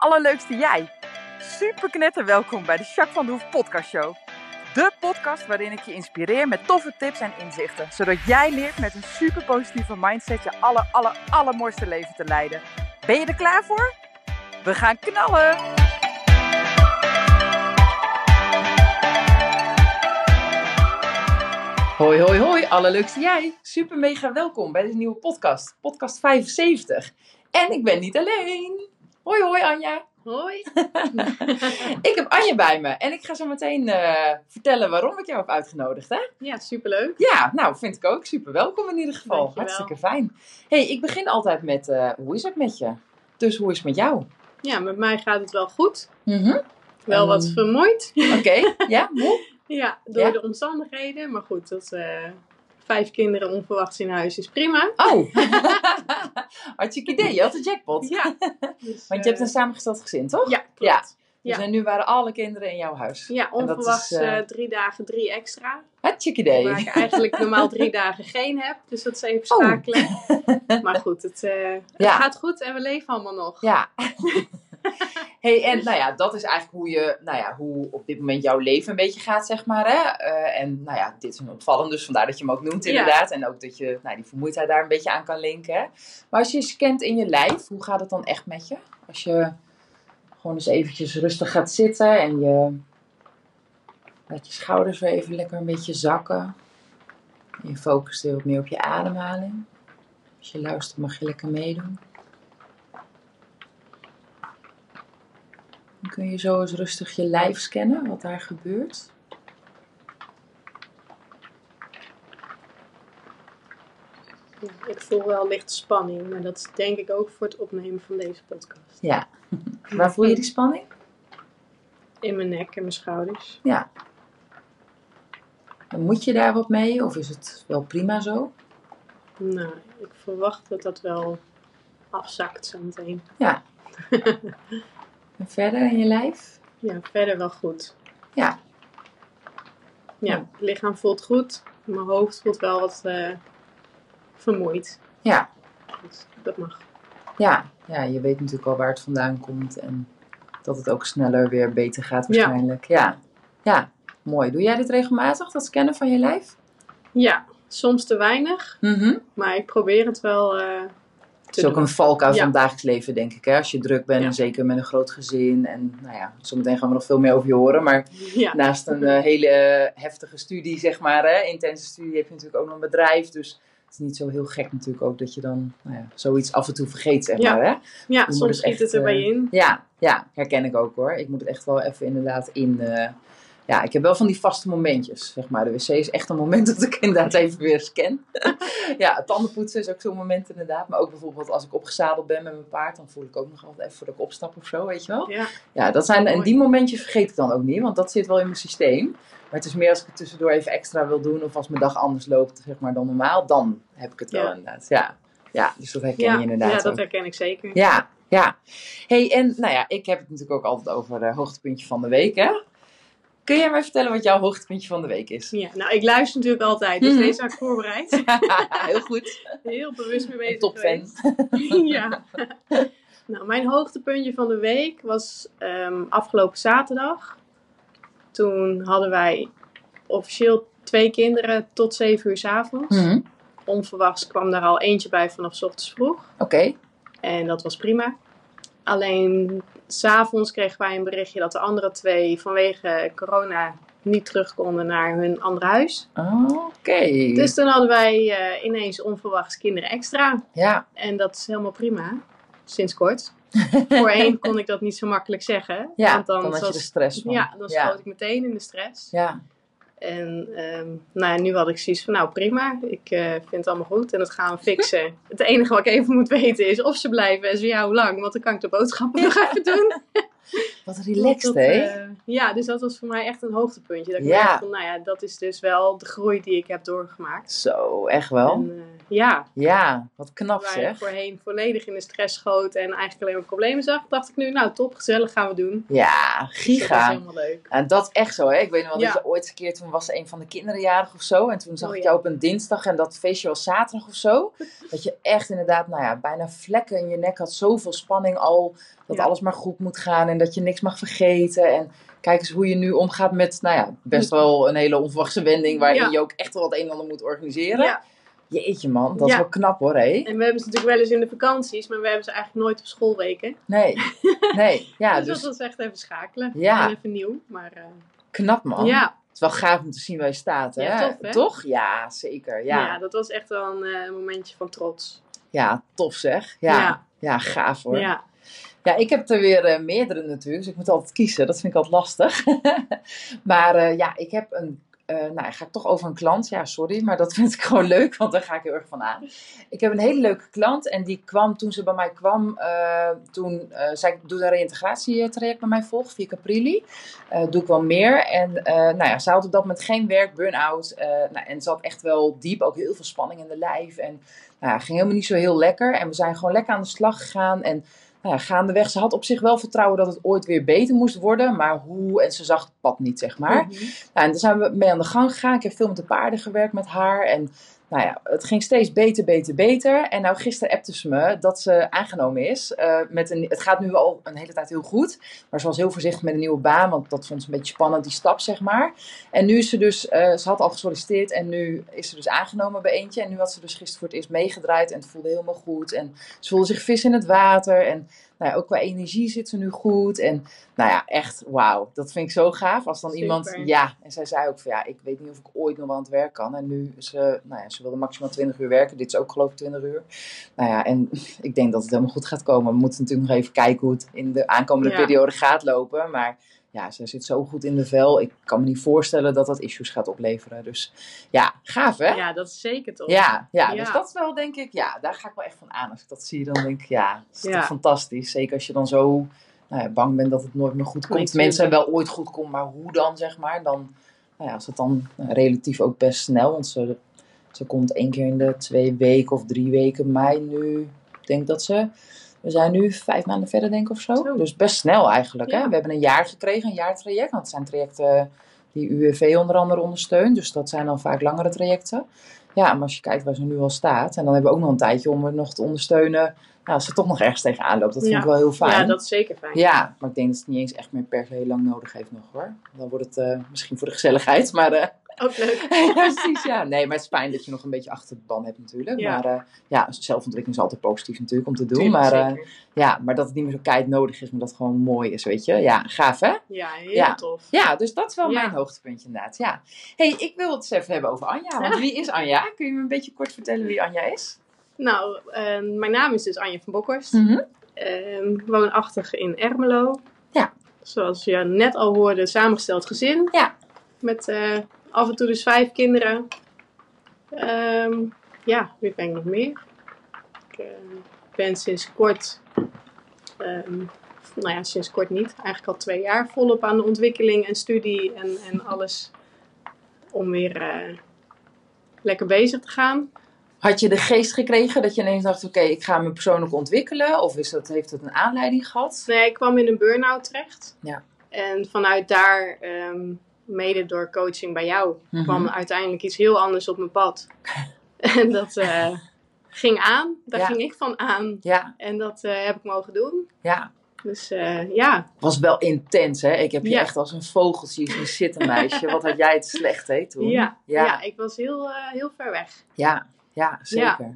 allerleukste jij. Super knetter welkom bij de Jacques van de Hoef podcast show. De podcast waarin ik je inspireer met toffe tips en inzichten. Zodat jij leert met een super positieve mindset je aller, aller, allermooiste leven te leiden. Ben je er klaar voor? We gaan knallen! Hoi, hoi, hoi, allerleukste jij. Super mega welkom bij deze nieuwe podcast, podcast 75. En ik ben niet alleen. Hoi, hoi Anja. Hoi. ik heb Anja bij me en ik ga zo meteen eh, vertellen waarom ik jou heb uitgenodigd. Hè? Ja, superleuk. Ja, nou vind ik ook. Super welkom in ieder geval. Dankjewel. Hartstikke fijn. hey, ik begin altijd met eh, hoe is het met je? Dus hoe is het met jou? Ja, met mij gaat het wel goed. Mhm. Wel wat vermoeid. Oké, ja, moe? ja, door Ja? de omstandigheden. Maar goed, dat eh, vijf kinderen onverwachts in huis is prima. Oh, hartstikke idee. Je had de jackpot. Ja. Dus, Want je hebt eh, een samengesteld gezin, toch? Ja, klopt. Ja. Ja. Dus en nu waren alle kinderen in jouw huis. Ja, onverwachts is, eh, eh, drie dagen, drie extra. Hartstikke idee. Waar ik eigenlijk normaal drie dagen geen heb. Dus dat is even Oh. schakelen. Maar goed, het, eh, het Ja. gaat goed en we leven allemaal nog. Ja. hey, en nou ja, dat is eigenlijk hoe je, nou ja, hoe op dit moment jouw leven een beetje gaat, zeg maar. Hè? Eh, en nou ja, dit is een opvallend, dus vandaar dat je hem ook noemt, Ja. inderdaad. En ook dat je nou, die vermoeidheid daar een beetje aan kan linken. Hè? Maar als je kent in je lijf, hoe gaat het dan echt met je? Als je gewoon eens eventjes rustig gaat zitten en je laat je schouders weer even lekker een beetje zakken. En je focust weer wat meer op je ademhaling. Als je luistert mag je lekker meedoen. Dan kun je zo eens rustig je lijf scannen, wat daar gebeurt. Ja, ik voel wel lichte spanning. Maar dat is denk ik ook voor het opnemen van deze podcast. Ja. Waar voel je die spanning? In mijn nek en mijn schouders. Ja. En moet je daar wat mee of is het wel prima zo? Nou, ik verwacht dat dat wel afzakt zo meteen. Ja. En verder in je lijf? Ja, verder wel goed. Ja. Ja, het lichaam voelt goed. Mijn hoofd voelt wel wat eh, vermoeid. Ja. Dus dat mag. Ja. Ja, je weet natuurlijk al waar het vandaan komt en dat het ook sneller weer beter gaat waarschijnlijk. Ja. Ja. Mooi. Doe jij dit regelmatig, dat scannen van je lijf? Ja, soms te weinig. Mhm. Maar ik probeer het wel eh, Het is ook een valkuil Ja. van het dagelijks leven, denk ik. Hè? Als je druk bent Ja. en zeker met een groot gezin. En nou ja, zometeen gaan we nog veel meer over je horen. Maar Ja, naast een eh, hele eh, heftige studie, zeg maar, hè, intense studie, heb je natuurlijk ook nog een bedrijf. Dus het is niet zo heel gek natuurlijk ook dat je dan nou ja, zoiets af en toe vergeet, zeg Ja. maar. Hè? ja soms het schiet het erbij eh, in. Ja, ja, herken ik ook hoor. Ik moet het echt wel even inderdaad in... eh, ja, ik heb wel van die vaste momentjes, zeg maar. De wc is echt een moment dat ik inderdaad even weer scan. ja, tandenpoetsen is ook zo'n moment inderdaad. Maar ook bijvoorbeeld als ik opgezadeld ben met mijn paard, dan voel ik ook nog altijd even voordat ik opstap of zo, weet je wel. Ja, Ja, dat zijn, en die momentjes vergeet ik dan ook niet, want dat zit wel in mijn systeem. Maar het is meer als ik het tussendoor even extra wil doen, of als mijn dag anders loopt zeg maar, dan normaal, dan heb ik het wel Ja. inderdaad. Ja, ja dus dat herken ja, je inderdaad ja ook. dat herken ik zeker. Ja, ja. hey, en nou ja, ik heb het natuurlijk ook altijd over het hoogtepuntje van de week, hè? Kun jij mij vertellen wat jouw hoogtepuntje van de week is? Ja, nou, ik luister natuurlijk altijd, dus Mhm. deze had ik voorbereid. Heel goed. Heel bewust mee bezig topfan. ja. Nou, mijn hoogtepuntje van de week was ehm, afgelopen zaterdag. Toen hadden wij officieel twee kinderen tot 7 uur s avonds. Mhm. Onverwachts kwam daar al eentje bij vanaf 's ochtends vroeg. Oké. En dat was prima. Alleen s'avonds kregen wij een berichtje dat de andere twee vanwege corona niet terug konden naar hun andere huis. Oké. Dus toen hadden wij eh, ineens onverwachts kinderen extra. Ja, En dat is helemaal prima. Sinds kort. Voorheen kon ik dat niet zo makkelijk zeggen. ja want dan, dan, had je er stress van. ja, dan ja. schoot ik meteen in de stress. Ja, En ehm, nou ja, nu had ik zoiets van, nou prima, ik eh, vind het allemaal goed en dat gaan we fixen. Het enige wat ik even moet weten is of ze blijven en zo ja, hoe lang, want dan kan ik de boodschappen nog even doen. wat relaxed, hè? eh, ja, dus dat was voor mij echt een hoogtepuntje. Dat ik Ja. dacht van, nou ja, dat is dus wel de groei die ik heb doorgemaakt. Zo, echt wel. En, eh, ja, Ja, wat knap waar ik zeg. voorheen volledig in de stress schoot en eigenlijk alleen maar problemen zag, dacht ik nu, nou top, gezellig gaan we doen. Ja, Dus dat is giga. helemaal leuk. En dat is echt zo, hè? Ik weet nog wel Ja. dat je ooit een keer, toen was een van de kinderen jarig of zo. En toen zag Oh, ik ja. jou op een dinsdag en dat feestje was zaterdag of zo. Dat je echt inderdaad, nou ja, bijna vlekken in je nek had. Zoveel spanning al. Dat Ja. alles maar goed moet gaan en dat je niks mag vergeten. En kijk eens hoe je nu omgaat met, nou ja, best wel een hele onverwachte wending. Waarin Ja. je ook echt wel het een en ander moet organiseren. Ja. Jeetje man, dat is wel knap hoor, hé. En we hebben ze natuurlijk wel eens in de vakanties, maar we hebben ze eigenlijk nooit op schoolweken. Nee, nee. Ja, dus, dus dat was echt even schakelen. Ja. En even nieuw. Maar eh, knap man. ja. Het is wel gaaf om te zien waar je staat, hè? Ja, tof, hè? Toch? Ja, zeker. Ja. Ja, dat was echt wel een eh, momentje van trots. ja tof zeg. Ja, ja. Ja. gaaf hoor. Ja. Ja. ik heb er weer eh, meerdere natuurlijk, dus ik moet altijd kiezen. Dat vind ik altijd lastig. maar ja, ik heb een. Eh, nou, ga ik toch over een klant. Ja, sorry, maar dat vind ik gewoon leuk, want daar ga ik heel erg van aan. Ik heb een hele leuke klant en die kwam toen ze bij mij kwam. eh, toen eh zei ik, doe een reïntegratietraject bij mij volg via Caprilli. Doe ik wel meer. En nou ja, ze had op dat moment geen werk, burn-out. nou, en zat echt wel diep, ook heel veel spanning in de lijf. En nou ging helemaal niet zo heel lekker. En we zijn gewoon lekker aan de slag gegaan. En nou ja, gaandeweg, ze had op zich wel vertrouwen dat het ooit weer beter moest worden. Maar hoe, en ze zag het pad niet, zeg maar. Mhm. Nou, en daar zijn we mee aan de gang gegaan. Ik heb veel met de paarden gewerkt met haar. En nou ja, het ging steeds beter, beter, beter. En nou, gisteren appte ze me dat ze aangenomen is. eh, met een, het gaat nu al een hele tijd heel goed. Maar ze was heel voorzichtig met een nieuwe baan. Want dat vond ze een beetje spannend, die stap, zeg maar. En nu is ze dus, eh, ze had al gesolliciteerd. En nu is ze dus aangenomen bij eentje. En nu had ze dus gisteren voor het eerst meegedraaid. En het voelde helemaal goed. En ze voelde zich vis in het water. En nou ja, ook qua energie zit ze nu goed. En nou ja, echt wauw. Dat vind ik zo gaaf. Als dan Super. iemand, ja. En zij zei ook van ja, ik weet niet of ik ooit nog wel aan het werk kan. En nu ze, nou ja, ze wilde maximaal 20 uur werken. Dit is ook geloof ik 20 uur. Nou ja, en ik denk dat het helemaal goed gaat komen. We moeten natuurlijk nog even kijken hoe het in de aankomende Ja. periode gaat lopen. Maar ja, ze zit zo goed in de vel. Ik kan me niet voorstellen dat dat issues gaat opleveren. Dus ja, gaaf hè? Ja, dat is zeker toch? Ja, ja, Ja. dus dat is wel denk ik, ja, daar ga ik wel echt van aan. Als ik dat zie, dan denk ik, ja, dat is Ja. toch fantastisch. Zeker als je dan zo nou ja, bang bent dat het nooit meer goed komt. Nee, Mensen wel ooit goed komt, maar hoe dan, zeg maar. Dan, nou ja, als het dan nou, relatief ook best snel, want ze, ze komt één keer in de twee weken of drie weken mei nu. Ik denk dat ze, we zijn nu vijf maanden verder denk ik of zo. Zo. Dus best snel eigenlijk. Hè? We hebben een jaar gekregen, een jaartraject. Want het zijn trajecten die UWV onder andere ondersteunt. Dus dat zijn dan vaak langere trajecten. Ja, maar als je kijkt waar ze nu al staat. En dan hebben we ook nog een tijdje om het nog te ondersteunen. Nou, als ze toch nog ergens tegenaan loopt. Dat vind ik wel heel fijn. Ja, dat is zeker fijn. Ja, maar ik denk dat het niet eens echt meer per se heel lang nodig heeft nog hoor. Dan wordt het eh, misschien voor de gezelligheid. Maar eh, Ook leuk. ja, precies, ja. Nee, maar het is fijn dat je nog een beetje achter de ban hebt natuurlijk. Ja. Maar eh, ja, zelfontwikkeling is altijd positief natuurlijk om te doen. Tuurlijk, maar eh, ja, maar dat het niet meer zo keihard nodig is, maar dat het gewoon mooi is, weet je. Ja, gaaf hè? Ja, heel Ja. tof. Ja, dus dat is wel Ja. mijn hoogtepuntje inderdaad, ja. hey, ik wil het eens even hebben over Anja. Want wie is Anja? Kun je me een beetje kort vertellen wie Anja is? Nou, eh, mijn naam is dus Anja van Bokhorst. Mhm. Ehm, woonachtig in Ermelo. Ja. Zoals je net al hoorde, samengesteld gezin. Ja. Met eh, af en toe dus vijf kinderen. Ehm, ja, wie ben ik nog meer? Ik eh, ben sinds kort, ehm, nou ja, sinds kort niet, eigenlijk al twee jaar volop aan de ontwikkeling en studie en, en alles om weer eh, lekker bezig te gaan. Had je de geest gekregen dat je ineens dacht, oké, ik ga me persoonlijk ontwikkelen? Of is dat, heeft het een aanleiding gehad? Nee, ik kwam in een burn-out terecht. Ja. En vanuit daar, ehm, mede door coaching bij jou, Mhm. kwam uiteindelijk iets heel anders op mijn pad. en dat eh, ging aan. Daar Ja. ging ik van aan. Ja, En dat eh, heb ik mogen doen. ja. Dus eh, ja, Was wel intens, hè? Ik heb je Ja. echt als een vogeltje zien zitten, meisje. Wat had jij het slecht, hè, toen? ja, ja. ja. ik was heel, eh, heel ver weg. Ja, ja, zeker.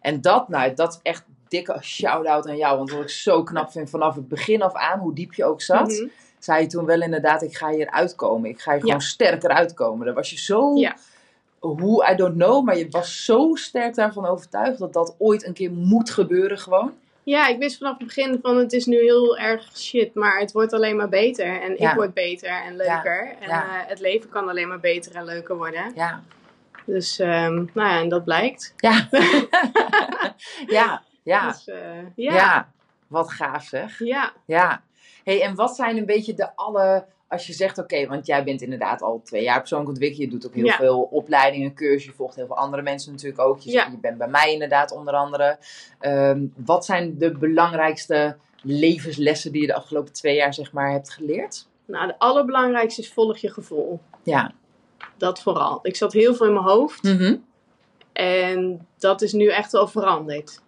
En dat, nou, dat is echt dikke shout-out aan jou. Want wat ik zo knap vind vanaf het begin af aan, hoe diep je ook zat, Mhm. Zei je toen wel inderdaad, ik ga hier uitkomen. Ik ga hier gewoon sterker uitkomen. Daar was je zo, hoe, I don't know, maar je was zo sterk daarvan overtuigd dat dat ooit een keer moet gebeuren gewoon. Ja, ik wist vanaf het begin van het is nu heel erg shit, maar het wordt alleen maar beter. En Ja. ik word beter en leuker. En Ja. eh, het leven kan alleen maar beter en leuker worden. Ja, Dus ehm, nou ja, en dat blijkt. ja, ja, ja. Dus, eh, ja. ja. Wat gaaf zeg. Ja. Ja. Hey, en wat zijn een beetje de alle als je zegt, oké, want jij bent inderdaad al twee jaar persoonlijk ontwikkeld. Je doet ook heel Ja. veel opleidingen, cursussen. Je volgt heel veel andere mensen natuurlijk ook. Je, Ja. je bent bij mij inderdaad onder andere. Ehm, wat zijn de belangrijkste levenslessen die je de afgelopen twee jaar zeg maar hebt geleerd? Nou, de allerbelangrijkste is volg je gevoel. Ja. Dat vooral. Ik zat heel veel in mijn hoofd. Mhm. En dat is nu echt wel veranderd.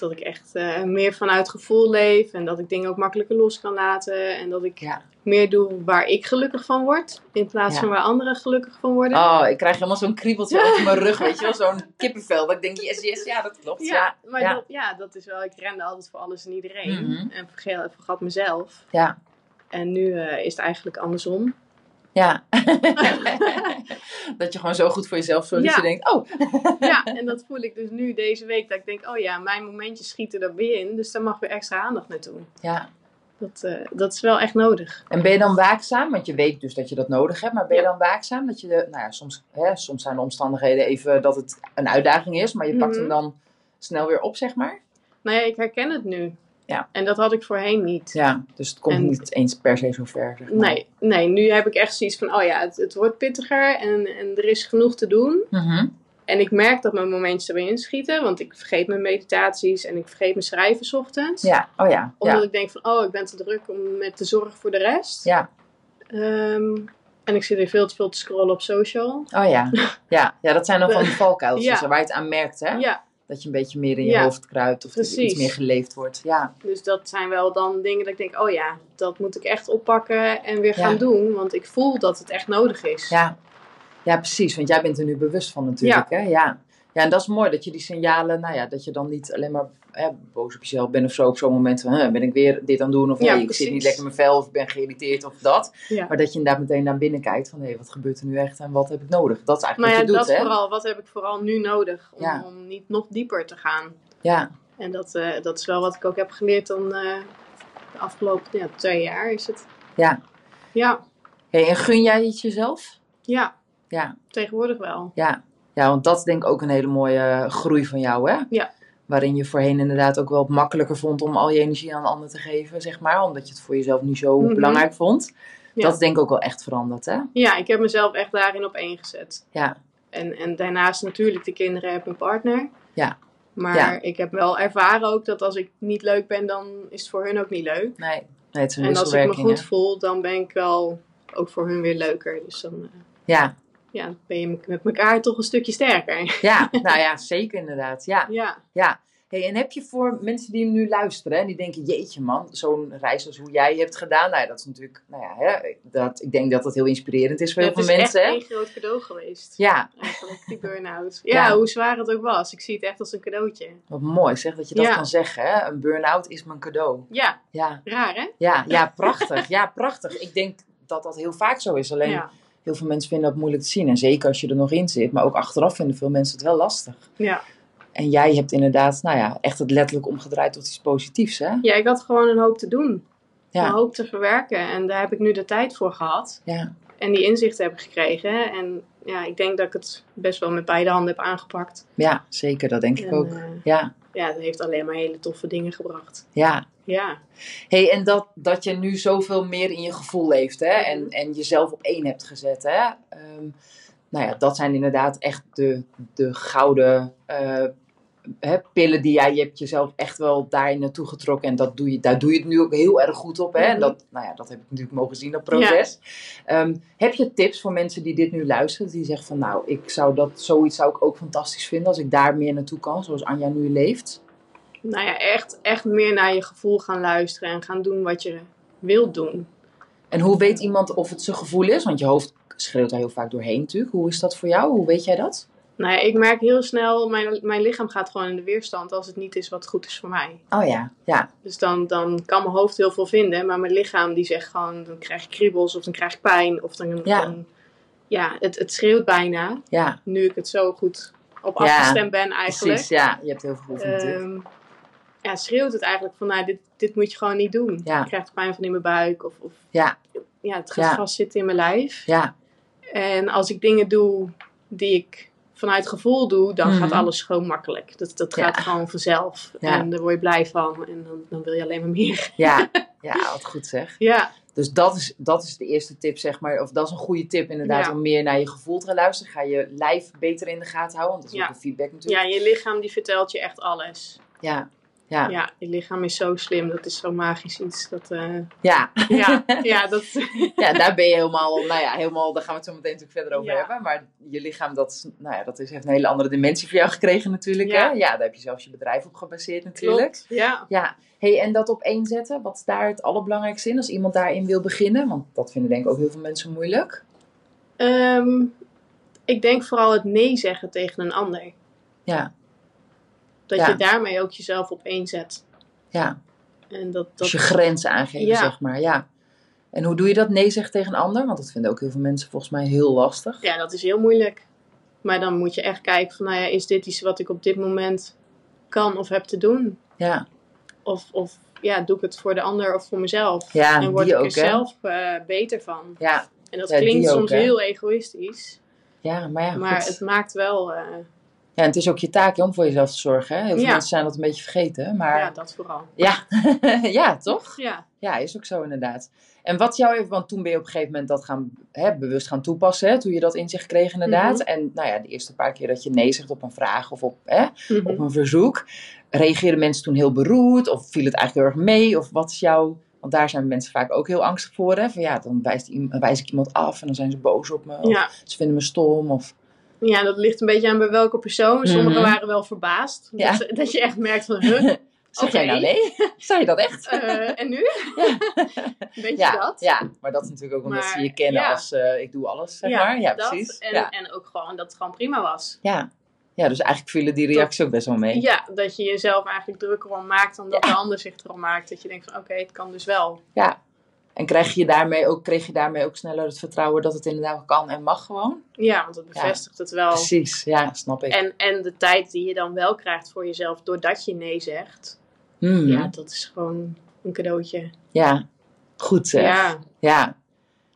Dat ik echt eh, meer vanuit gevoel leef. En dat ik dingen ook makkelijker los kan laten. En dat ik Ja. meer doe waar ik gelukkig van word. In plaats Ja. van waar anderen gelukkig van worden. Oh, ik krijg helemaal zo'n kriebeltje over mijn rug, weet je wel? Zo'n kippenvel. Dat ik denk, yes, yes, ja, dat klopt. Ja, maar ja. Dat, ja, dat is wel. Ik rende altijd voor alles en iedereen. Mhm. En vergat mezelf. Ja. En nu eh, is het eigenlijk andersom. Ja. dat je gewoon zo goed voor jezelf zorgt dat je denkt, oh, ja, en dat voel ik dus nu deze week. Dat ik denk, oh ja, mijn momentjes schieten er weer in. Dus daar mag weer extra aandacht naartoe. ja. Dat, eh, dat is wel echt nodig. En ben je dan waakzaam? Want je weet dus dat je dat nodig hebt. Maar ben je Ja. dan waakzaam? Dat je de, nou ja, soms, hè, soms zijn de omstandigheden even dat het een uitdaging is. Maar je pakt Mhm. hem dan snel weer op, zeg maar. Nou ja, ik herken het nu. Ja. En dat had ik voorheen niet. Ja, dus het komt En- niet eens per se zo ver. Zeg maar. Nee, nee, nu heb ik echt zoiets van, oh ja, het, het wordt pittiger en, en er is genoeg te doen. Mhm. En ik merk dat mijn momentjes erbij inschieten, want ik vergeet mijn meditaties en ik vergeet mijn schrijven 's ochtends. Ja, oh ja. Omdat Ja, ik denk van, oh, ik ben te druk om met de zorg voor de rest. ja. Ehm, en ik zit weer veel te veel te scrollen op social. oh ja. Ja. ja, dat zijn dan van die valkuiltjes Ja. waar je het aan merkt, hè? Ja, Dat je een beetje meer in je Ja. hoofd kruipt of er iets Precies. meer geleefd wordt. Ja, dus dat zijn wel dan dingen dat ik denk, oh ja, dat moet ik echt oppakken en weer Ja. gaan doen. Want ik voel dat het echt nodig is. ja. ja, precies. Want jij bent er nu bewust van natuurlijk, hè? Ja. Ja, en dat is mooi dat je die signalen, nou ja, dat je dan niet alleen maar boos op jezelf bent of zo op zo'n moment van, hè, ben ik weer dit aan het doen of Ja, ik zit niet lekker in mijn vel of ik ben geïrriteerd of dat. Ja. Maar dat je inderdaad meteen naar binnen kijkt van, hé, wat gebeurt er nu echt en wat heb ik nodig? Dat is eigenlijk Maar ja, wat je dat doet, hè? vooral. Wat heb ik vooral nu nodig om, Ja. om niet nog dieper te gaan? Ja, En dat, eh, dat is wel wat ik ook heb geleerd dan eh, de afgelopen ja, twee jaar is het. ja. Ja, Hey, en gun jij het jezelf? ja, Ja, tegenwoordig wel. ja. Ja, want dat is denk ik ook een hele mooie groei van jou, hè? Ja. Waarin je voorheen inderdaad ook wel makkelijker vond om al je energie aan een ander te geven, zeg maar. Omdat je het voor jezelf niet zo Mhm. belangrijk vond. Ja. Dat is denk ik ook wel echt veranderd, hè? Ja, ik heb mezelf echt daarin op één gezet. Ja, En, en daarnaast natuurlijk de kinderen heb mijn partner. Ja. Maar Ja. ik heb wel ervaren ook dat als ik niet leuk ben, dan is het voor hun ook niet leuk. nee. Nee, het is een En als ik me goed hè? voel, dan ben ik wel ook voor hun weer leuker. Dus dan eh, Ja, ja, ben je met elkaar toch een stukje sterker. ja, nou ja, zeker inderdaad. Ja, Ja. ja. Hey, en heb je voor mensen die hem nu luisteren en die denken, jeetje man, zo'n reis als hoe jij hebt gedaan, nou ja, dat is natuurlijk, nou ja, hè, dat, ik denk dat dat heel inspirerend is voor heel het veel is mensen. echt hè? één groot cadeau geweest. Ja, Eigenlijk, die burn-out. Ja, Ja. hoe zwaar het ook was. Ik zie het echt als een cadeautje. wat mooi zeg dat je dat Ja. kan zeggen. Hè? Een burn-out is mijn cadeau. Ja, Ja, raar hè? ja, ja, prachtig. Ja, prachtig. Ik denk dat dat heel vaak zo is. Alleen Ja. Heel veel mensen vinden dat moeilijk te zien. En zeker als je er nog in zit. Maar ook achteraf vinden veel mensen het wel lastig. Ja. En jij hebt inderdaad, nou ja, echt het letterlijk omgedraaid tot iets positiefs, hè? ja, ik had gewoon een hoop te doen. Een Ja, hoop te verwerken. En daar heb ik nu de tijd voor gehad. ja, En die inzichten heb ik gekregen. En ja, ik denk dat ik het best wel met beide handen heb aangepakt. ja, zeker. Dat denk ik En, ook. eh, Ja, ja, het heeft alleen maar hele toffe dingen gebracht. ja. Ja, hey, en dat, dat je nu zoveel meer in je gevoel leeft, hè? En, Mhm. en jezelf op één hebt gezet, hè? Ehm, nou ja, dat zijn inderdaad echt de, de gouden eh, hè, pillen die jij, je hebt jezelf echt wel daarin naartoe getrokken. En dat doe je, daar doe je het nu ook heel erg goed op, hè? En Mhm. dat, nou ja, dat heb ik natuurlijk mogen zien, dat proces. Ehm, heb je tips voor mensen die dit nu luisteren, die zeggen van, nou, ik zou dat, zoiets zou ik ook fantastisch vinden als ik daar meer naartoe kan, zoals Anja nu leeft? Nou ja, echt, echt meer naar je gevoel gaan luisteren. En gaan doen wat je wilt doen. En hoe weet iemand of het zijn gevoel is? Want je hoofd schreeuwt daar heel vaak doorheen natuurlijk. Hoe is dat voor jou? Hoe weet jij dat? Nou ja, ik merk heel snel, mijn, mijn lichaam gaat gewoon in de weerstand als het niet is wat goed is voor mij. Oh ja, ja, Dus dan, dan kan mijn hoofd heel veel vinden, maar mijn lichaam die zegt gewoon, dan krijg ik kriebels of dan krijg ik pijn. Of dan, Ja. dan ja, het, het schreeuwt bijna, ja, nu ik het zo goed op Ja, afgestemd ben eigenlijk. precies. Ja, je hebt heel veel gevoel natuurlijk. Ja, schreeuwt het eigenlijk van, nou, dit, dit moet je gewoon niet doen. Ja. Ik krijg pijn van in mijn buik of, of Ja, ja, het gaat Ja. vastzitten in mijn lijf. ja, En als ik dingen doe die ik vanuit gevoel doe, dan Mhm. gaat alles gewoon makkelijk. Dat, dat Ja. gaat gewoon vanzelf. En daar word je blij van. En dan, dan wil je alleen maar meer. ja. Ja, wat goed zeg. Ja, Dus dat is, dat is de eerste tip, zeg maar. Of dat is een goede tip inderdaad, Ja. om meer naar je gevoel te gaan luisteren. Ga je lijf beter in de gaten houden, want dat is Ja. ook een feedback natuurlijk. Ja, je lichaam die vertelt je echt alles. Ja, ja, ja. Je lichaam is zo slim. Dat is zo magisch iets. Dat, eh, ja. ja, ja, dat... Ja, daar ben je helemaal, nou ja, helemaal, daar gaan we het zo meteen natuurlijk verder over Ja. hebben. Maar je lichaam, dat, nou ja, dat is, heeft een hele andere dimensie voor jou gekregen natuurlijk. Ja. Hè? ja, daar heb je zelfs je bedrijf op gebaseerd natuurlijk. Klopt. Ja. Ja, hey, en dat op één zetten, wat is daar het allerbelangrijkste in als iemand daarin wil beginnen? Want dat vinden denk ik ook heel veel mensen moeilijk. Ehm, ik denk vooral het nee zeggen tegen een ander. Ja, Dat Ja. je daarmee ook jezelf op één zet. ja. En dat, dat, Dus je grenzen aangeven, Ja. zeg maar. Ja. En hoe doe je dat? Nee zeggen tegen een ander? Want dat vinden ook heel veel mensen volgens mij heel lastig. ja, dat is heel moeilijk. Maar dan moet je echt kijken van, nou ja, is dit iets wat ik op dit moment kan of heb te doen? Ja, Of, of ja, doe ik het voor de ander of voor mezelf? Ja, en word ik er hè? zelf eh, beter van. ja, En dat Ja, klinkt soms heel egoïstisch. ja maar ja, maar goed. het maakt wel, eh, Ja, en het is ook je taak om voor jezelf te zorgen. Hè? Heel veel Ja. mensen zijn dat een beetje vergeten. Maar ja, ja, dat vooral. ja. toch? Ja, Ja, is ook zo inderdaad. En wat jou even, want toen ben je op een gegeven moment dat gaan, hè, bewust gaan toepassen, hè, toen je dat inzicht kreeg inderdaad. Mhm. En nou ja, de eerste paar keer dat je nee zegt op een vraag of op, hè, Mhm. op een verzoek, reageerden mensen toen heel beroerd of viel het eigenlijk heel erg mee? Of wat is jouw, want daar zijn mensen vaak ook heel angstig voor, hè? Van ja, dan wijst wijs ik iemand af en dan zijn ze boos op me. Of ja. ze vinden me stom. Of, ja, dat ligt een beetje aan bij welke persoon. Sommigen Mhm. waren wel verbaasd. Ja. Dat, dat je echt merkt van, huh? zeg jij nou nee? Zei je dat echt? Eh, en nu? Ja. Weet ja, je dat? Ja, maar dat is natuurlijk ook omdat Maar, ze je kennen ja. als eh, ik doe alles, zeg maar. Ja, dat. precies. En, ja. en ook gewoon dat het gewoon prima was. Ja. ja, dus eigenlijk vielen die reacties ook best wel mee. Ja, dat je jezelf eigenlijk drukker om maakt dan dat de ander zich erom maakt. Dat je denkt van, oké, het kan dus wel. Ja. En krijg je daarmee ook, kreeg je daarmee ook sneller het vertrouwen dat het inderdaad kan en mag gewoon? Ja, want dat bevestigt het wel. Precies, ja, snap ik. En, en de tijd die je dan wel krijgt voor jezelf doordat je nee zegt. Hmm, Ja, ja. dat is gewoon een cadeautje. goed zeg. Ja. Ja,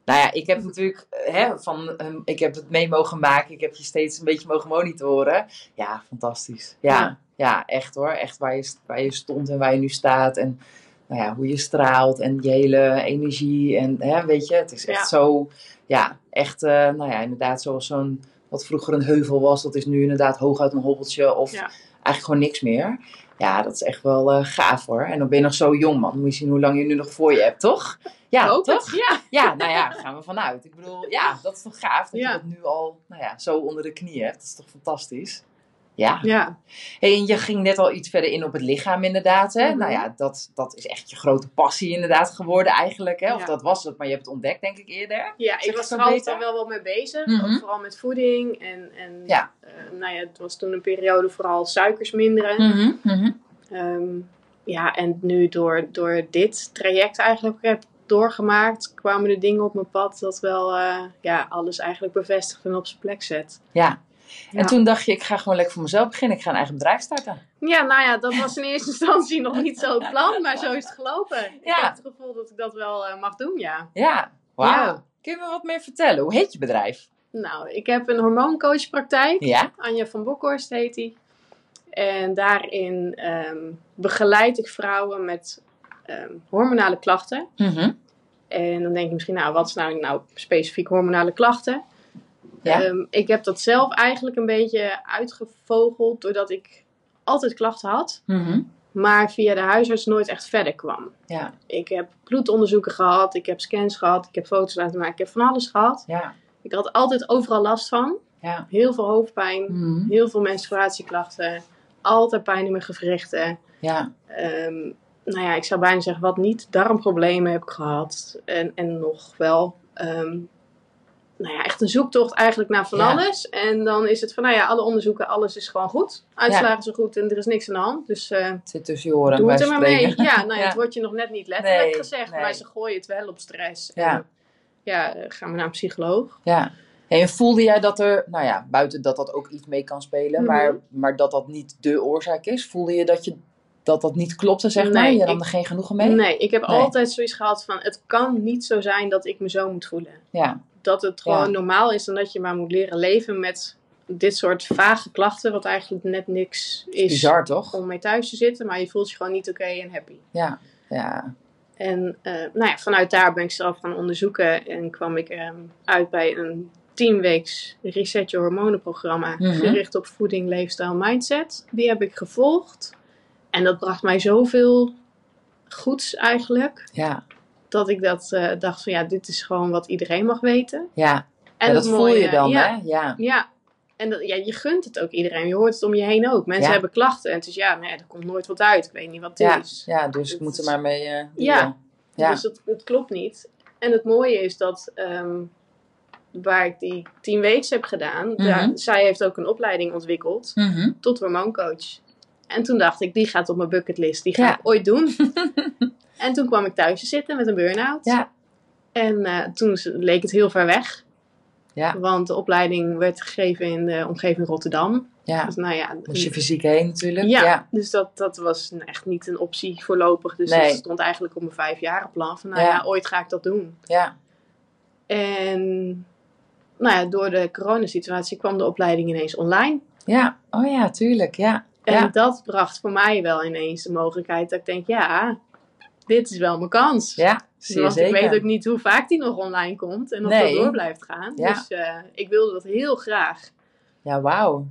Nou ja, ik heb natuurlijk, hè, van, ehm, ik heb het mee mogen maken. Ik heb je steeds een beetje mogen monitoren. Ja, fantastisch. Ja, ja. Ja. echt hoor. Echt waar je, waar je stond en waar je nu staat. En nou ja, hoe je straalt en je hele energie. En hè, weet je, het is echt Ja. zo, ja, echt, eh, nou ja, inderdaad zoals zo'n, wat vroeger een heuvel was. Dat is nu inderdaad hooguit een hobbeltje of Ja. eigenlijk gewoon niks meer. Ja, dat is echt wel eh, gaaf hoor. En dan ben je nog zo jong man. Moet je zien hoe lang je nu nog voor je hebt, toch? Ja, Hoop het. toch? Ja. Ja, nou ja, gaan we vanuit. Ik bedoel, ja, dat is toch gaaf dat je dat nu al nou ja, zo onder de knie hebt. Dat is toch fantastisch? Ja. ja, Hey, en je ging net al iets verder in op het lichaam inderdaad. Hè? Mhm. Nou ja, dat, dat is echt je grote passie inderdaad geworden eigenlijk. Hè? Of Ja. dat was het, maar je hebt het ontdekt denk ik eerder. ja, Zeg ik was er altijd al wel wat mee bezig. Ook vooral met voeding. En, en Ja. eh, nou ja, het was toen een periode vooral suikers minderen. Mhm, mhm. Ehm, ja, en nu door, door dit traject eigenlijk heb doorgemaakt, kwamen de dingen op mijn pad dat wel eh, ja, alles eigenlijk bevestigt en op zijn plek zet. Ja. En Ja. toen dacht je, ik ga gewoon lekker voor mezelf beginnen. Ik ga een eigen bedrijf starten. Ja, nou ja, dat was in eerste instantie nog niet zo het plan, maar zo is het gelopen. Ik heb het gevoel dat ik dat wel eh, mag doen, ja. Ja, wauw. Ja. Kun je me wat meer vertellen? Hoe heet je bedrijf? Nou, ik heb een hormooncoachpraktijk. Ja? Anja van Bokhorst heet die. En daarin ehm, begeleid ik vrouwen met ehm, hormonale klachten. Mhm. En dan denk je misschien, nou, wat is nou, nou specifiek hormonale klachten? Ja. Ehm, ik heb dat zelf eigenlijk een beetje uitgevogeld doordat ik altijd klachten had, Mhm. maar via de huisarts nooit echt verder kwam. Ja, Ik heb bloedonderzoeken gehad, ik heb scans gehad, ik heb foto's laten maken, ik heb van alles gehad. ja, Ik had altijd overal last van. ja. Heel veel hoofdpijn, Mhm. heel veel menstruatieklachten, altijd pijn in mijn gewrichten. Ja, Ehm, nou ja, ik zou bijna zeggen, wat niet. Darmproblemen heb ik gehad. En, en nog wel, ehm, nou ja, echt een zoektocht eigenlijk naar van Ja. alles. En dan is het van, nou ja, alle onderzoeken, alles is gewoon goed. Uitslagen zijn goed en er is niks aan de hand. Dus eh, het zit tussen je oren. doe het er maar mee. Ja, nou het wordt je nog net niet letterlijk Nee, gezegd. nee. Maar ze gooien het wel op stress. Ja. En, ja, gaan we naar een psycholoog. Ja. En voelde jij dat er, nou ja, buiten dat dat ook iets mee kan spelen, Mhm. maar, maar dat dat niet de oorzaak is? Voelde je dat je, dat, dat niet klopte, zeg maar? Nee, Je nam ik- er geen genoegen mee? Nee, ik heb Nee. altijd zoiets gehad van, het kan niet zo zijn dat ik me zo moet voelen. Ja, dat het gewoon Ja. normaal is en dat je maar moet leren leven met dit soort vage klachten, wat eigenlijk net niks is bizar toch? om mee thuis te zitten, maar je voelt je gewoon niet oké en happy. Ja, ja. En eh, nou ja, vanuit daar ben ik zelf gaan onderzoeken en kwam ik ehm, uit bij een tienweeks Reset Je Hormonen programma. Mhm. Gericht op voeding, leefstijl, mindset. Die heb ik gevolgd. En dat bracht mij zoveel goeds eigenlijk. Ja, Dat ik dat eh, dacht van ja, dit is gewoon wat iedereen mag weten. ja. En ja dat voel je dan, ja, hè? Ja. Ja, en dat, ja, je gunt het ook iedereen. Je hoort het om je heen ook. Mensen Ja. hebben klachten. En het is ja, nee, er komt nooit wat uit. Ik weet niet wat het is. ja, dus ik moet er maar mee eh Ja. Dus het klopt niet. En het mooie is dat ehm, waar ik die tien weken heb gedaan, daar, Mhm. zij heeft ook een opleiding ontwikkeld Mhm. tot hormooncoach. En toen dacht ik, die gaat op mijn bucketlist. Die ga ik ooit doen. en toen kwam ik thuis te zitten met een burn-out. Ja. En eh, toen leek het heel ver weg. Ja. Want de opleiding werd gegeven in de omgeving Rotterdam. ja, Dus nou ja, moest je fysiek heen natuurlijk. ja, Ja, dus dat, dat was echt niet een optie voorlopig. Dus Nee. dat stond eigenlijk op mijn vijfjarenplan. Van nou Ja. ja. ooit ga ik dat doen. ja. En nou ja, door de coronasituatie kwam de opleiding ineens online. ja. Oh ja, tuurlijk, ja. En Ja. dat bracht voor mij wel ineens de mogelijkheid dat ik denk, ja, dit is wel mijn kans. Ja, zeer Want zeker. ik weet ook niet hoe vaak die nog online komt en of Nee. dat door blijft gaan. Ja. Dus eh, ik wilde dat heel graag. Ja, wauw.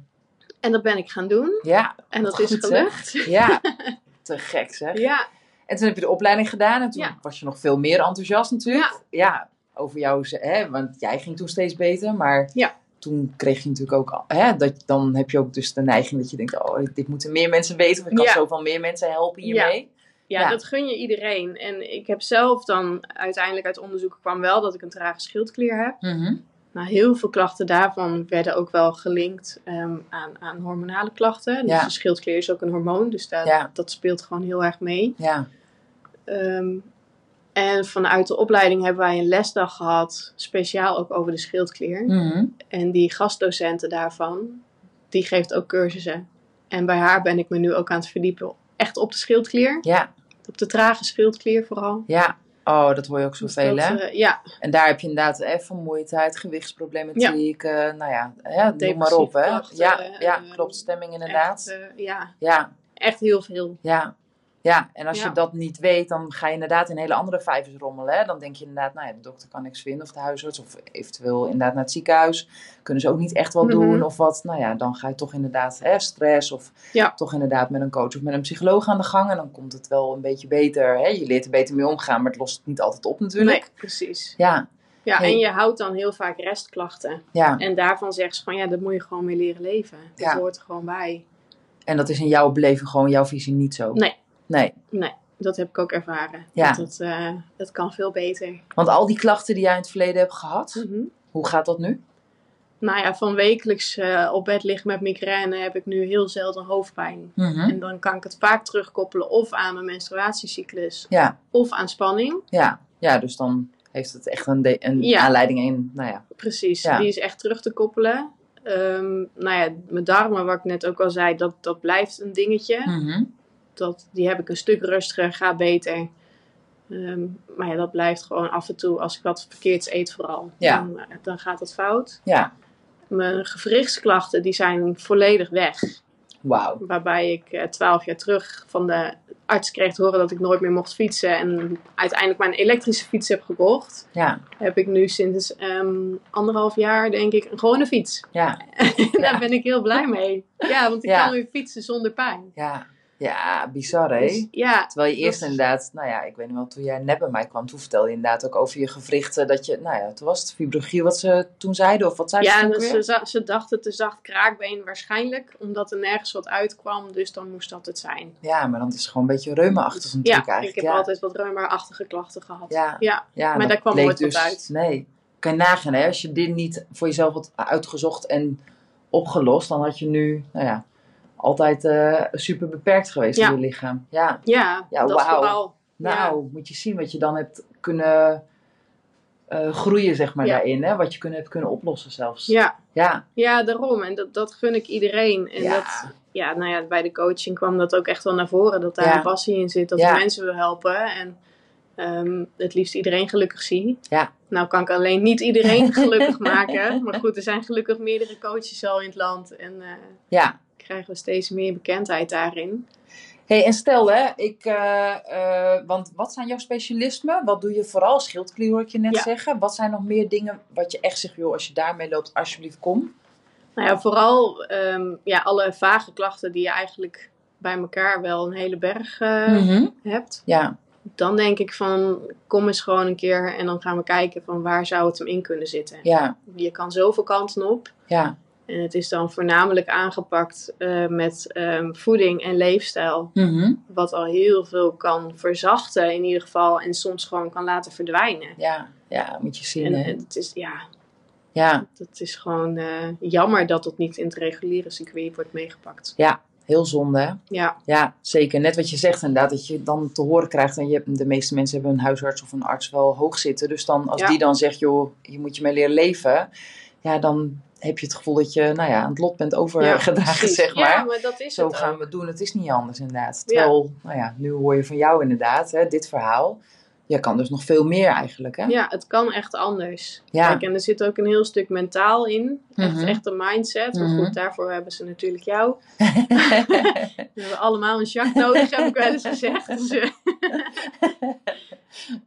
En dat ben ik gaan doen. Ja, En dat Goed, is zeg. gelukt. ja. Te gek zeg. Ja, En toen heb je de opleiding gedaan en toen Ja. was je nog veel meer enthousiast natuurlijk. Ja, over jou, hè, want jij ging toen steeds beter, maar Ja. toen kreeg je natuurlijk ook, hè, dat, dan heb je ook dus de neiging dat je denkt, oh, dit moeten meer mensen weten of ik kan Ja. zoveel meer mensen helpen hiermee. Ja, Ja. dat gun je iedereen. En ik heb zelf dan uiteindelijk uit onderzoek kwam wel dat ik een trage schildklier heb. Mhm. Nou, heel veel klachten daarvan werden ook wel gelinkt ehm, aan, aan hormonale klachten. Dus Ja. de schildklier is ook een hormoon, dus dat, Ja. dat speelt gewoon heel erg mee. Ja, Ehm, en vanuit de opleiding hebben wij een lesdag gehad, speciaal ook over de schildklier. Mhm. En die gastdocenten daarvan, die geeft ook cursussen. En bij haar ben ik me nu ook aan het verdiepen, echt op de schildklier. ja, Op de trage schildklier vooral. ja. Oh, dat hoor je ook Dus zoveel, dat, hè? eh, ja, En daar heb je inderdaad eh, vermoeidheid, gewichtsproblematiek, eh, nou ja, hè, noem maar op, hè? Ja, eh, ja, klopt, stemming inderdaad. echt, ja, Ja, echt heel veel. Ja, ja. en als Ja. je dat niet weet, dan ga je inderdaad in hele andere vijvers rommelen. Hè? Dan denk je inderdaad, nou ja, de dokter kan niks vinden, of de huisarts, of eventueel inderdaad naar het ziekenhuis. Kunnen ze ook niet echt wat doen, Mhm. of wat. Nou ja, dan ga je toch inderdaad hè, stress, of Ja. toch inderdaad met een coach of met een psycholoog aan de gang. En dan komt het wel een beetje beter. Hè? Je leert er beter mee omgaan, maar het lost het niet altijd op natuurlijk. Nee, precies. Ja, Ja, Hey. en je houdt dan heel vaak restklachten. ja, En daarvan zeggen ze van ja, dat moet je gewoon mee leren leven. Dat hoort er gewoon bij. en dat is in jouw beleving gewoon jouw visie niet zo. Nee. Nee, Nee, dat heb ik ook ervaren. Ja. Dat eh, het kan veel beter. want al die klachten die jij in het verleden hebt gehad, Mhm. hoe gaat dat nu? Nou ja, van wekelijks eh, op bed liggen met migraine heb ik nu heel zelden hoofdpijn. Mhm. En dan kan ik het vaak terugkoppelen of aan mijn menstruatiecyclus Ja, of aan spanning. Ja, ja, dus dan heeft het echt een, een Ja. aanleiding in, nou ja. Precies, Ja. die is echt terug te koppelen. Ehm, nou ja, mijn darmen, wat ik net ook al zei, dat, dat blijft een dingetje. Mhm. Dat, die heb ik een stuk rustiger, gaat beter. Ehm, maar ja, dat blijft gewoon af en toe, als ik wat verkeerds eet vooral, Ja. dan, eh, dan gaat het fout. Ja, Mijn gewrichtsklachten, die zijn volledig weg. wauw. Waarbij ik eh, twaalf jaar terug van de arts kreeg te horen dat ik nooit meer mocht fietsen. En uiteindelijk mijn elektrische fiets heb gekocht. Ja, Heb ik nu sinds ehm, anderhalf jaar, denk ik, een gewone fiets. ja, Daar ben ik heel blij mee. Ja, want ik kan weer fietsen zonder pijn. ja. Ja, bizar hè? Dus, ja, Terwijl je eerst is- inderdaad, nou ja, ik weet niet wel, toen jij net bij mij kwam, toen vertelde je inderdaad ook over je gewrichten. Dat je, nou ja, toen was het fibrogie wat ze toen zeiden, of wat zeiden ja ze toen dus weer? ze, dachten te zacht kraakbeen waarschijnlijk. Omdat er nergens wat uitkwam. Dus dan moest dat het zijn. Ja, maar dan is het gewoon een beetje reuma-achtig natuurlijk ja, ik eigenlijk. heb ja. altijd wat reuma-achtige klachten gehad. Ja. ja. ja, maar daar kwam nooit wat dus, uit. Nee. Kan je nagaan hè, als je dit niet voor jezelf had uitgezocht en opgelost, dan had je nu, nou ja, altijd eh, super beperkt geweest Ja. in je lichaam. Ja. Ja, Ja, dat wauw. vooral. Nou, moet je zien wat je dan hebt kunnen eh, groeien, zeg maar, daarin. Hè? Wat je kunnen, hebt kunnen oplossen zelfs. Ja, Ja, ja, daarom. En dat, dat gun ik iedereen. En Ja. dat, ja, nou ja, bij de coaching kwam dat ook echt wel naar voren. Dat daar een passie in zit. Dat ik mensen wil helpen. En ehm, het liefst iedereen gelukkig zie. Ja. Nou kan ik alleen niet iedereen gelukkig maken. Maar goed, er zijn gelukkig meerdere coaches al in het land. En eh, ja. Krijgen we steeds meer bekendheid daarin. hey, en stel hè, ik, eh, eh, want wat zijn jouw specialismen? Wat doe je vooral? Schildklier hoor ik je net Ja. zeggen. Wat zijn nog meer dingen wat je echt zegt, joh, als je daarmee loopt, alsjeblieft kom. Nou ja, vooral ehm, ja, alle vage klachten die je eigenlijk bij elkaar wel een hele berg eh, Mhm. hebt. Ja, Dan denk ik van, kom eens gewoon een keer en dan gaan we kijken van waar zou het hem in kunnen zitten. ja, Je kan zoveel kanten op. ja. En het is dan voornamelijk aangepakt eh, met ehm, voeding en leefstijl. Mhm. Wat al heel veel kan verzachten in ieder geval. En soms gewoon kan laten verdwijnen. Ja, ja, moet je zien En, hè. en het is, ja, Ja, het is gewoon eh, jammer dat het niet in het reguliere circuit wordt meegepakt. heel zonde hè. Ja, Ja, zeker. Net wat je zegt inderdaad, dat je dan te horen krijgt. En je, hebt- de meeste mensen hebben een huisarts of een arts wel hoog zitten. Dus dan, als Ja. die dan zegt, joh, je moet je mee leren leven. Ja, dan heb je het gevoel dat je nou ja, aan het lot bent overgedragen, precies. zeg maar. Ja, maar dat is Zo het gaan we doen. Het is niet anders inderdaad. Ja. Terwijl, nou ja, nu hoor je van jou inderdaad, hè, dit verhaal. Je kan dus nog veel meer eigenlijk, hè? Ja, het kan echt anders. Ja. Kijk, en er zit ook een heel stuk mentaal in. Echt, Mhm. echt een mindset. Maar Mhm. goed, daarvoor hebben ze natuurlijk jou. We hebben allemaal een Jacques nodig, heb ik wel eens gezegd. Dus, eh,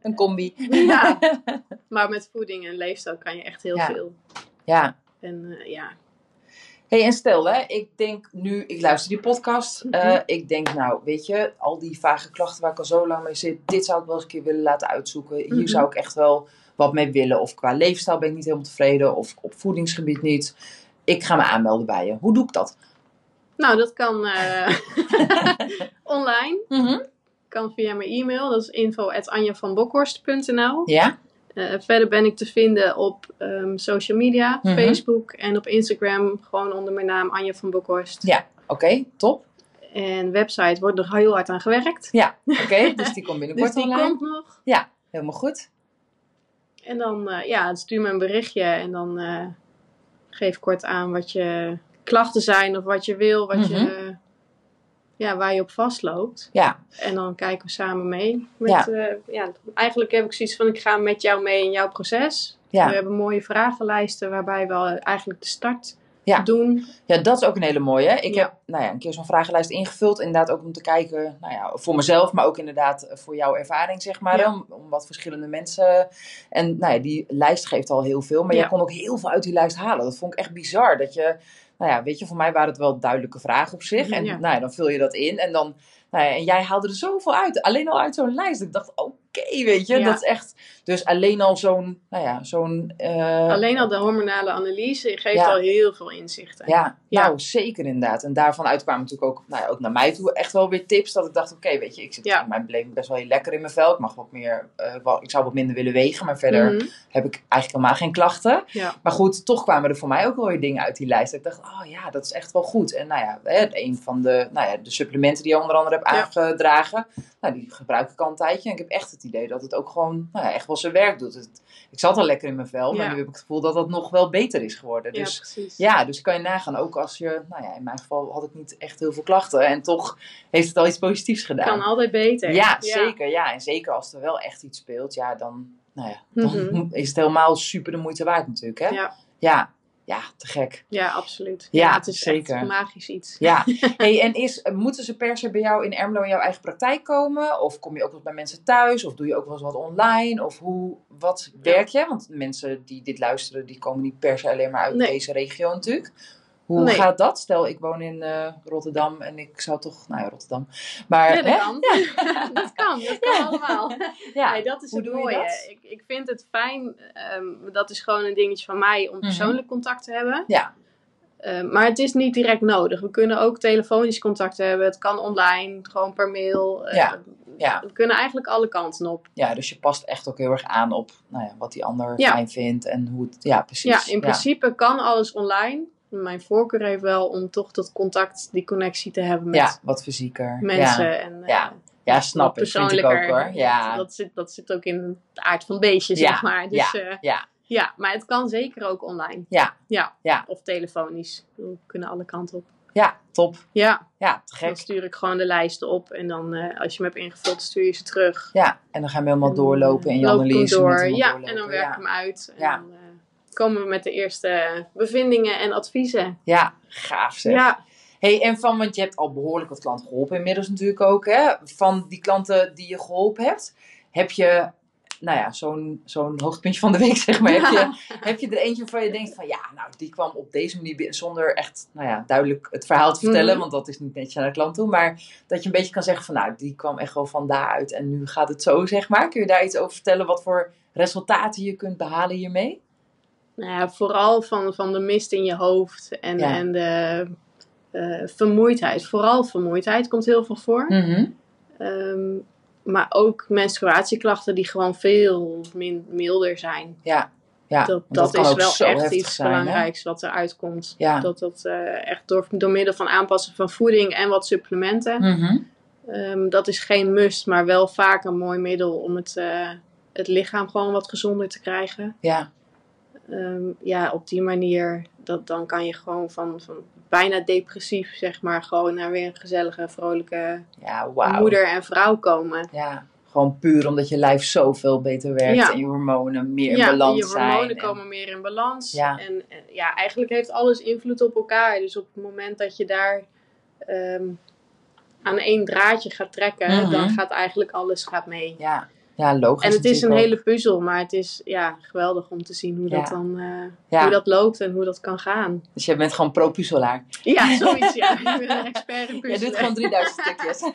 een combi. ja. Maar met voeding en leefstijl kan je echt heel Ja. veel. Ja. En eh, ja, hey, en stel hè, ik denk nu, ik luister die podcast. Mhm. eh, ik denk nou, weet je, al die vage klachten waar ik al zo lang mee zit. Dit zou ik wel eens een keer willen laten uitzoeken. Hier Mhm. zou ik echt wel wat mee willen. Of qua leefstijl ben ik niet helemaal tevreden. Of op voedingsgebied niet. Ik ga me aanmelden bij je. Hoe doe ik dat? nou dat kan eh, online. Kan via mijn e-mail. Dat is info.anjavanbokhorst.nl Ja? Eh, verder ben ik te vinden op ehm, social media, Mhm. Facebook en op Instagram. Gewoon onder mijn naam Anja van Bokhorst. Ja. Oké, top. En website wordt er heel hard aan gewerkt. Ja, oké. dus die komt Dus binnenkort die online. komt nog. Helemaal goed. En dan eh, ja, stuur me een berichtje en dan eh, geef kort aan wat je klachten zijn of wat je wil, wat Mhm. je, ja, waar je op vastloopt. Ja, En dan kijken we samen mee. Met, Ja. ja. ja, eigenlijk heb ik zoiets van, ik ga met jou mee in jouw proces. ja. We hebben mooie vragenlijsten waarbij we eigenlijk de start Ja. doen. Ja, dat is ook een hele mooie. Ik Ja. heb nou ja, een keer zo'n vragenlijst ingevuld. Inderdaad ook om te kijken, nou ja, voor mezelf, maar ook inderdaad voor jouw ervaring, zeg maar. Ja. Om, om wat verschillende mensen. En nou ja, die lijst geeft al heel veel. Maar jij kon ook heel veel uit die lijst halen. Dat vond ik echt bizar. Dat je, nou ja, weet je, voor mij waren het wel duidelijke vragen op zich. En Ja. nou ja, dan vul je dat in. En dan, nou ja, en jij haalde er zoveel uit. Alleen al uit zo'n lijst. Ik dacht, oké, weet je, Ja. dat is echt. Dus alleen al zo'n, nou ja, zo'n. eh, Alleen al de hormonale analyse geeft Ja. al heel veel inzichten. Ja, Ja. nou zeker inderdaad. En daarvan uit kwamen natuurlijk ook, nou ja, ook naar mij toe echt wel weer tips. Dat ik dacht, oké, weet je, ik zit in mijn beleving best wel heel lekker in mijn vel. Ik mag wat meer, eh, wel, ik zou wat minder willen wegen. Maar verder Mhm. heb ik eigenlijk helemaal geen klachten. Ja. Maar goed, toch kwamen er voor mij ook wel weer dingen uit die lijst. Dat ik dacht, oh ja, dat is echt wel goed. En nou ja, een van de, nou ja, de supplementen die je onder andere hebt. Aangedragen. Nou, die gebruik ik al een tijdje. En ik heb echt het idee dat het ook gewoon, nou ja, echt wel zijn werk doet. Het, ik zat al lekker in mijn vel, maar Ja. nu heb ik het gevoel dat dat nog wel beter is geworden. ja, Dus precies. ja, dus kan je nagaan, ook als je, nou ja, in mijn geval had ik niet echt heel veel klachten en toch heeft het al iets positiefs gedaan. Kan altijd beter. ja, zeker, ja. En zeker als er wel echt iets speelt, ja, dan, nou ja, dan Mhm. is het helemaal super de moeite waard natuurlijk, hè? Ja, Ja, te gek. ja absoluut. Ja, het is zeker. echt magisch iets. Ja, hey, en is, moeten ze per se bij jou in Ermelo in jouw eigen praktijk komen? Of kom je ook wel bij mensen thuis? Of doe je ook wel eens wat online? Of hoe, wat werk je? Want mensen die dit luisteren, die komen niet per se alleen maar uit Nee. deze regio natuurlijk. Hoe Nee. gaat dat? Stel, ik woon in eh, Rotterdam en ik zou toch, nou ja, Rotterdam. Maar, Ja, dat hè? kan. dat kan, dat kan allemaal. Ja, Nee, dat is hoe het mooie. Ik, ik vind het fijn, ehm, dat is gewoon een dingetje van mij om persoonlijk contact te hebben. Mhm. Ja. Ehm, maar het is niet direct nodig. We kunnen ook telefonisch contact hebben. Het kan online, gewoon per mail. Eh, Ja, ja. We kunnen eigenlijk alle kanten op. ja, dus je past echt ook heel erg aan op nou ja, wat die ander Ja. fijn vindt en hoe het, ja, precies. Ja, in principe kan alles online. Mijn voorkeur heeft wel om toch dat contact, die connectie te hebben met Ja, wat fysieker. mensen. Ja, En, eh, Ja, ja snap ik. Vind ik ook hoor. Ja, Dat, dat, zit, dat zit ook in de aard van beestje, Ja, zeg maar. Dus, ja, ja, ja, maar het kan zeker ook online. ja, Ja. Ja. Of telefonisch. We kunnen alle kanten op. ja, top. Ja, Ja, te dan stuur ik gewoon de lijsten op. En dan, eh, als je hem hebt ingevuld, stuur je ze terug. Ja, en dan gaan we helemaal En doorlopen in je analyse. door. Ja, doorlopen. en dan werk ik ja. hem uit. En Ja. dan eh, komen we met de eerste bevindingen en adviezen. ja, gaaf zeg. Ja, Hey, en van, want je hebt al behoorlijk wat klanten geholpen inmiddels natuurlijk ook. Hè? Van die klanten die je geholpen hebt, heb je, nou ja, zo'n zo'n hoogtepuntje van de week, zeg maar. Heb je, heb je er eentje waarvan je denkt van, ja, nou, die kwam op deze manier binnen, zonder echt, nou ja, duidelijk het verhaal te vertellen, Mhm. want dat is niet netjes naar de klant toe. Maar dat je een beetje kan zeggen van, nou, die kwam echt wel van daaruit en nu gaat het zo, zeg maar. Kun je daar iets over vertellen, wat voor resultaten je kunt behalen hiermee? Nou ja, vooral van, van de mist in je hoofd en, Ja. en de eh, vermoeidheid. Vooral vermoeidheid komt heel veel voor. Mhm. Ehm, maar ook menstruatieklachten die gewoon veel min, milder zijn. Ja, ja. dat dat, is wel echt iets zijn, hè? belangrijks wat eruit komt. Ja. Dat dat eh, echt door, door middel van aanpassen van voeding en wat supplementen. Mhm. Ehm, dat is geen must, maar wel vaak een mooi middel om het, eh, het lichaam gewoon wat gezonder te krijgen. Ja, Ehm, ja, op die manier, dat, dan kan je gewoon van, van bijna depressief, zeg maar, gewoon naar weer een gezellige, vrolijke ja, wauw. moeder en vrouw komen. Ja, gewoon puur omdat je lijf zoveel beter werkt Ja. en je hormonen meer in ja, balans je hormonen zijn. en- komen meer in balans. Ja. En ja, eigenlijk heeft alles invloed op elkaar. Dus op het moment dat je daar ehm, aan één draadje gaat trekken, Mhm. dan gaat eigenlijk alles gaat mee. Ja, ja logisch. En het is een hele puzzel, maar het is ja, geweldig om te zien hoe, Ja. dat dan, eh, Ja. hoe dat loopt en hoe dat kan gaan. Dus je bent gewoon pro-puzzelaar. Ja, zoiets ja. Ik ben een expert in Je puzzelen. doet gewoon 3000 stukjes.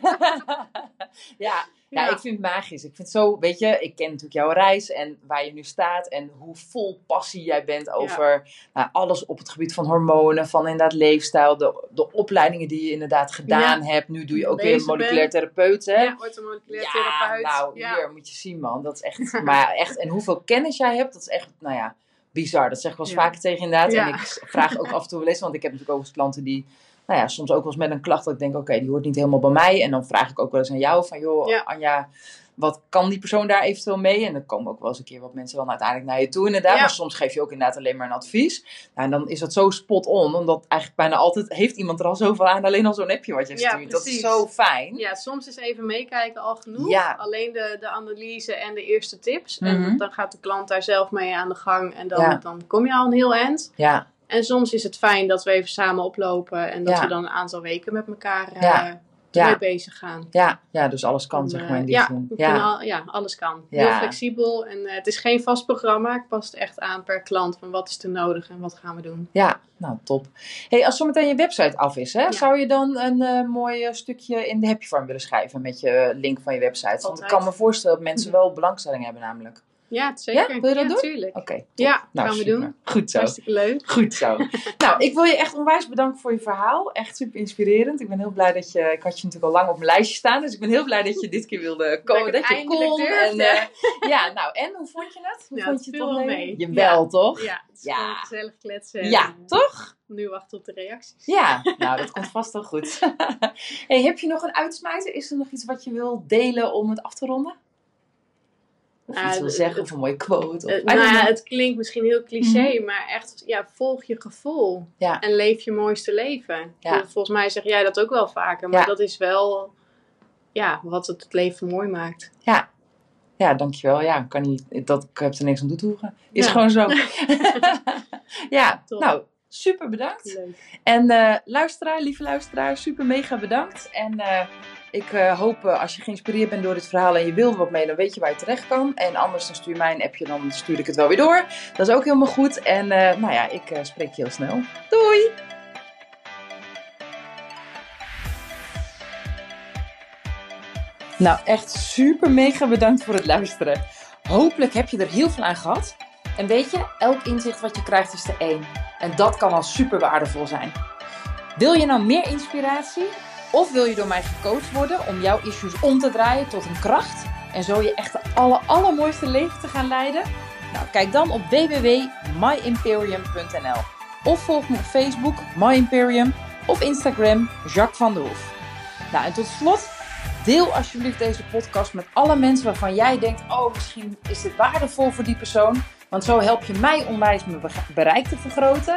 ja, ja, Ja. ik vind het magisch. Ik vind zo, weet je, ik ken natuurlijk jouw reis en waar je nu staat en hoe vol passie jij bent over nou, alles op het gebied van hormonen, van inderdaad leefstijl, de, de opleidingen die je inderdaad gedaan hebt. Nu doe je ook weer Bezig moleculair therapeut, hè? Ja, orthomoleculair therapeut. nou, ja. hier moet je zien, man. Dat is echt, maar echt, en hoeveel kennis jij hebt, dat is echt, nou ja, bizar. Dat zeg ik wel eens vaker tegen inderdaad. En ik vraag ook af en toe wel eens, want ik heb natuurlijk ook eens klanten die, nou ja, soms ook wel eens met een klacht dat ik denk, oké, die hoort niet helemaal bij mij. En dan vraag ik ook wel eens aan jou van, joh, Ja. Anja, wat kan die persoon daar eventueel mee? En dan komen ook wel eens een keer wat mensen dan uiteindelijk naar je toe inderdaad. Ja. Maar soms geef je ook inderdaad alleen maar een advies. Nou, en dan is dat zo spot on, omdat eigenlijk bijna altijd heeft iemand er al zoveel aan, alleen al zo'n appje wat je Ja, stuurt. dat is zo fijn. Ja, soms is even meekijken al genoeg. Ja. Alleen de, de analyse en de eerste tips. Mhm. En dan gaat de klant daar zelf mee aan de gang. En dan, dan kom je al een heel eind. Ja, En soms is het fijn dat we even samen oplopen. En dat Ja. we dan een aantal weken met elkaar eh Ja. ja, bezig gaan. ja, ja, dus alles kan, zeg eh, maar, in die ja, Ja, kunnen al- ja, alles kan. Heel flexibel. En eh, het is geen vast programma. Ik pas het echt aan per klant. Van wat is er nodig en wat gaan we doen. ja, nou top. Hey, als zometeen je website af is, hè, zou je dan een mooi stukje in de happy farm willen schrijven met je link van je website? Want ik kan me voorstellen dat mensen wel belangstelling hebben namelijk. Ja, zeker. Ja, wil je dat doen? tuurlijk. Oké. Ja, nou, gaan we super. doen. Goed zo. Hartstikke leuk. Goed zo. nou, ik wil je echt onwijs bedanken voor je verhaal. Echt super inspirerend. Ik ben heel blij dat je... Ik had je natuurlijk al lang op mijn lijstje staan. Dus ik ben heel blij dat je dit keer wilde komen. Dat, je kon. En, eh, ja, nou, en hoe vond je het? Hoe vond het je het wel mee? mee. Jawel, toch? Ja, het is Ja. gezellig kletsen. Ja, eh, toch? Nu wachten op de reacties. Ja, nou, dat komt vast wel goed. hey, heb je nog een uitsmijter? Is er nog iets wat je wil delen om het af te ronden? Of Nou, iets wil het- zeggen, of een mooie quote? Of, nou ja, het klinkt misschien heel cliché, maar echt, ja, volg je gevoel. Ja. En leef je mooiste leven. Ja. Volgens mij zeg jij dat ook wel vaker, maar Ja. dat is wel ja, wat het, het leven mooi maakt. Ja, dankjewel. Ja, kan niet, dat, ik heb er niks aan toe te voegen. Is Ja. gewoon zo. ja, Top. nou, super bedankt. Leuk. En eh, luisteraar, lieve luisteraar, super mega bedankt. En eh, ik eh, hoop eh, als je geïnspireerd bent door dit verhaal en je wil wat mee, dan weet je waar je terecht kan. En anders dan stuur mij een appje, dan stuur ik het wel weer door. Dat is ook helemaal goed. En eh, nou ja, ik spreek je heel snel. Doei! Nou, echt super mega bedankt voor het luisteren. Hopelijk heb je er heel veel aan gehad. En weet je, elk inzicht wat je krijgt is er één. En dat kan al super waardevol zijn. Wil je nou meer inspiratie? Of wil je door mij gecoacht worden om jouw issues om te draaien tot een kracht? En zo je echt aller, allermooiste leven te gaan leiden? Nou, kijk dan op www.myimperium.nl Of volg me op Facebook, My Imperium, of Instagram, Jacques van der Hoef. Nou, en tot slot, deel alsjeblieft deze podcast met alle mensen waarvan jij denkt, oh, misschien is dit waardevol voor die persoon. Want zo help je mij onwijs mijn bereik te vergroten.